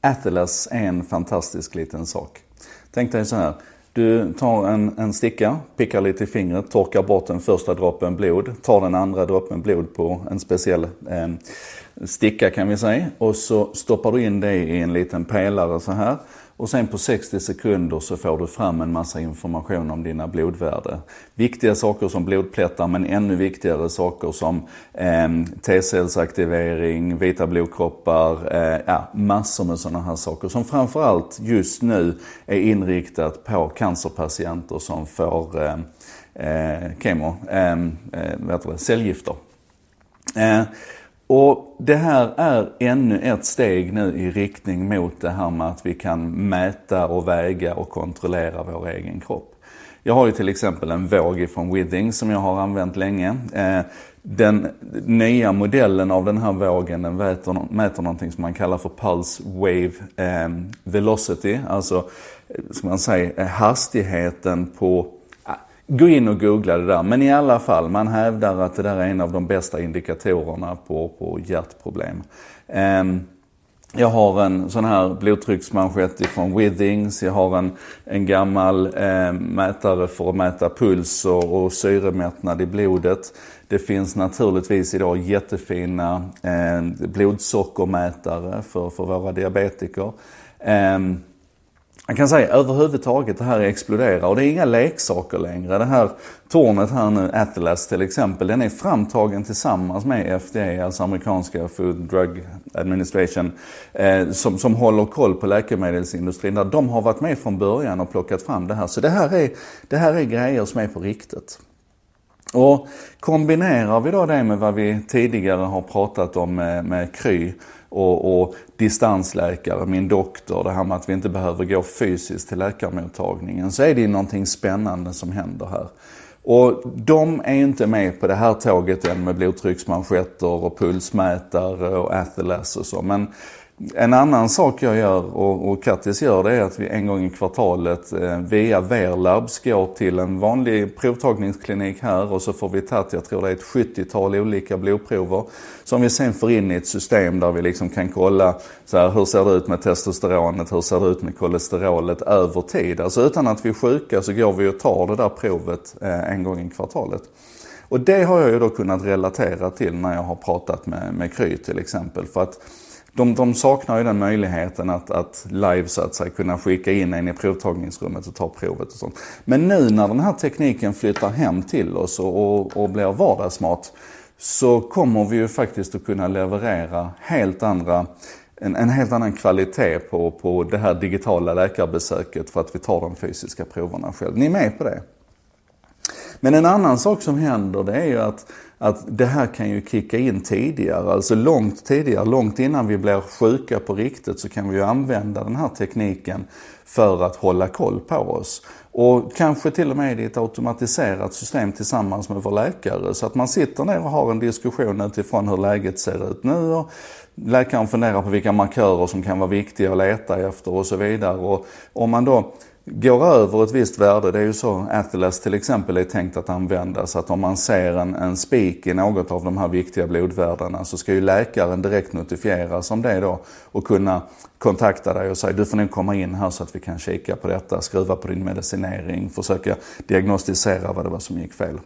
Atlas är en fantastisk liten sak. Tänk dig så här. Du tar en, en sticka, pickar lite i fingret, torkar bort den första droppen blod, tar den andra droppen blod på en speciell eh, sticka kan vi säga och så stoppar du in det i en liten pelare så här och sen på 60 sekunder så får du fram en massa information om dina blodvärden. Viktiga saker som blodplättar men ännu viktigare saker som eh, T-cellsaktivering, vita blodkroppar, eh, ja, massor med sådana här saker som framförallt just nu är inriktat på cancerpatienter som får eh, eh, kemo, ehm, eh, eh, cellgifter. Eh, och det här är ännu ett steg nu i riktning mot det här med att vi kan mäta och väga och kontrollera vår egen kropp. Jag har ju till exempel en våg ifrån Withing som jag har använt länge. Eh, den nya modellen av den här vågen den mäter, mäter någonting som man kallar för Pulse Wave eh, Velocity. Alltså, eh, som man säger, hastigheten på Gå in och googla det där. Men i alla fall, man hävdar att det där är en av de bästa indikatorerna på, på hjärtproblem. Um, jag har en sån här blodtrycksmanschett ifrån Withings. Jag har en, en gammal eh, mätare för att mäta puls och, och syremättnad i blodet. Det finns naturligtvis idag jättefina eh, blodsockermätare för, för våra diabetiker. Eh, man kan säga överhuvudtaget det här exploderar och det är inga leksaker längre. Det här tornet här nu, Atlas till exempel, den är framtagen tillsammans med FDA, alltså amerikanska Food Drug Administration, eh, som, som håller koll på läkemedelsindustrin. Där de har varit med från början och plockat fram det här. Så det här är, det här är grejer som är på riktigt. Och kombinerar vi då det med vad vi tidigare har pratat om med, med Kry och, och distansläkare, min doktor, det här med att vi inte behöver gå fysiskt till läkarmottagningen, så är det ju någonting spännande som händer här. Och de är inte med på det här tåget än med blodtrycksmanschetter och pulsmätare och Atlas och så. Men en annan sak jag gör och, och Kattis gör det är att vi en gång i kvartalet eh, via Verlabs går till en vanlig provtagningsklinik här och så får vi tagit, jag tror det är ett 70-tal olika blodprover som vi sen får in i ett system där vi liksom kan kolla så här, hur ser det ut med testosteronet, hur ser det ut med kolesterolet över tid. Alltså utan att vi är sjuka så går vi och tar det där provet eh, en gång i kvartalet. Och det har jag ju då kunnat relatera till när jag har pratat med, med Kry till exempel. För att de, de saknar ju den möjligheten att, att live så att säga kunna skicka in en i provtagningsrummet och ta provet och sånt. Men nu när den här tekniken flyttar hem till oss och, och, och blir vardagsmat så kommer vi ju faktiskt att kunna leverera helt andra en, en, helt annan kvalitet på, på det här digitala läkarbesöket för att vi tar de fysiska proverna själv. Ni är med på det? Men en annan sak som händer det är ju att, att det här kan ju kicka in tidigare, alltså långt tidigare, långt innan vi blir sjuka på riktigt så kan vi ju använda den här tekniken för att hålla koll på oss. Och kanske till och med i ett automatiserat system tillsammans med vår läkare. Så att man sitter ner och har en diskussion utifrån hur läget ser ut nu. Och läkaren funderar på vilka markörer som kan vara viktiga att leta efter och så vidare. Och om man då går över ett visst värde, det är ju så Atlas till exempel är tänkt att användas, att om man ser en, en spik i något av de här viktiga blodvärdena så ska ju läkaren direkt notifieras om det då och kunna kontakta dig och säga du får nog komma in här så att vi kan kika på detta, skruva på din medicinering, försöka diagnostisera vad det var som gick fel.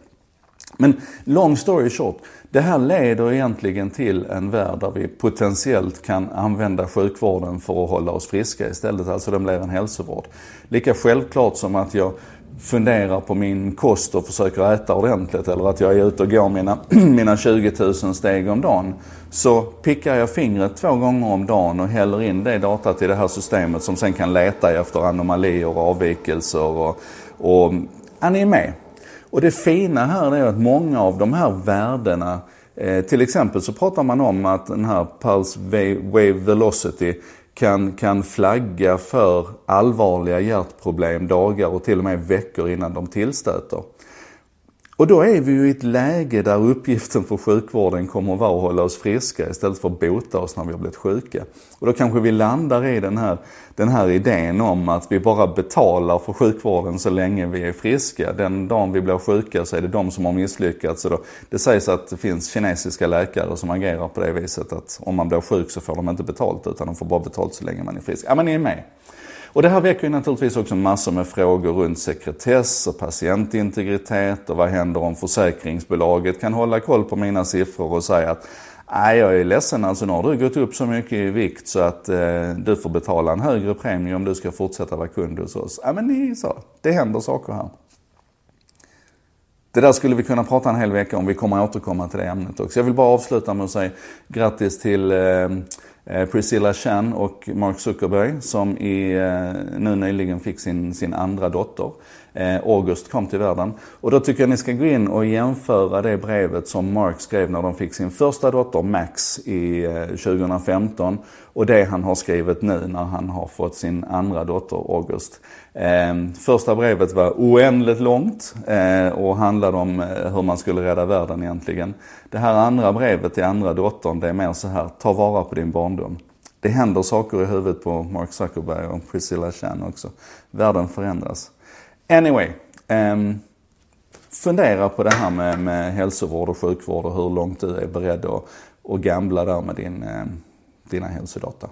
Men long story short, det här leder egentligen till en värld där vi potentiellt kan använda sjukvården för att hålla oss friska istället. Alltså den blir en hälsovård. Lika självklart som att jag funderar på min kost och försöker äta ordentligt eller att jag är ute och går mina, mina 20 000 steg om dagen. Så pickar jag fingret två gånger om dagen och häller in det datat i det här systemet som sen kan leta efter anomalier och avvikelser och, och är ni med? Och det fina här är att många av de här värdena, eh, till exempel så pratar man om att den här Pulse Wave Velocity kan, kan flagga för allvarliga hjärtproblem dagar och till och med veckor innan de tillstöter. Och då är vi ju i ett läge där uppgiften för sjukvården kommer att vara att hålla oss friska istället för att bota oss när vi har blivit sjuka. Och då kanske vi landar i den här, den här idén om att vi bara betalar för sjukvården så länge vi är friska. Den dagen vi blir sjuka så är det de som har misslyckats. Så då, det sägs att det finns kinesiska läkare som agerar på det viset att om man blir sjuk så får de inte betalt utan de får bara betalt så länge man är frisk. Ja men ni är med. Och det här väcker ju naturligtvis också massor med frågor runt sekretess och patientintegritet och vad händer om försäkringsbolaget kan hålla koll på mina siffror och säga att Nej, jag är ledsen alltså, nu har du gått upp så mycket i vikt så att eh, du får betala en högre premie om du ska fortsätta vara kund hos oss. Ja, men det är så. Det händer saker här. Det där skulle vi kunna prata en hel vecka om. Vi kommer återkomma till det ämnet också. Jag vill bara avsluta med att säga grattis till Eh, Eh, Priscilla Chan och Mark Zuckerberg som i, eh, nu nyligen fick sin, sin andra dotter. Eh, August kom till världen. Och då tycker jag ni ska gå in och jämföra det brevet som Mark skrev när de fick sin första dotter Max i 2015 och det han har skrivit nu när han har fått sin andra dotter August. Ehm, första brevet var oändligt långt och handlade om hur man skulle rädda världen egentligen. Det här andra brevet till andra dottern, det är mer så här, ta vara på din dem. Det händer saker i huvudet på Mark Zuckerberg och Priscilla Chan också. Världen förändras. Anyway. Um, fundera på det här med, med hälsovård och sjukvård och hur långt du är beredd att, att gambla där med din, ehm, dina hälsodata.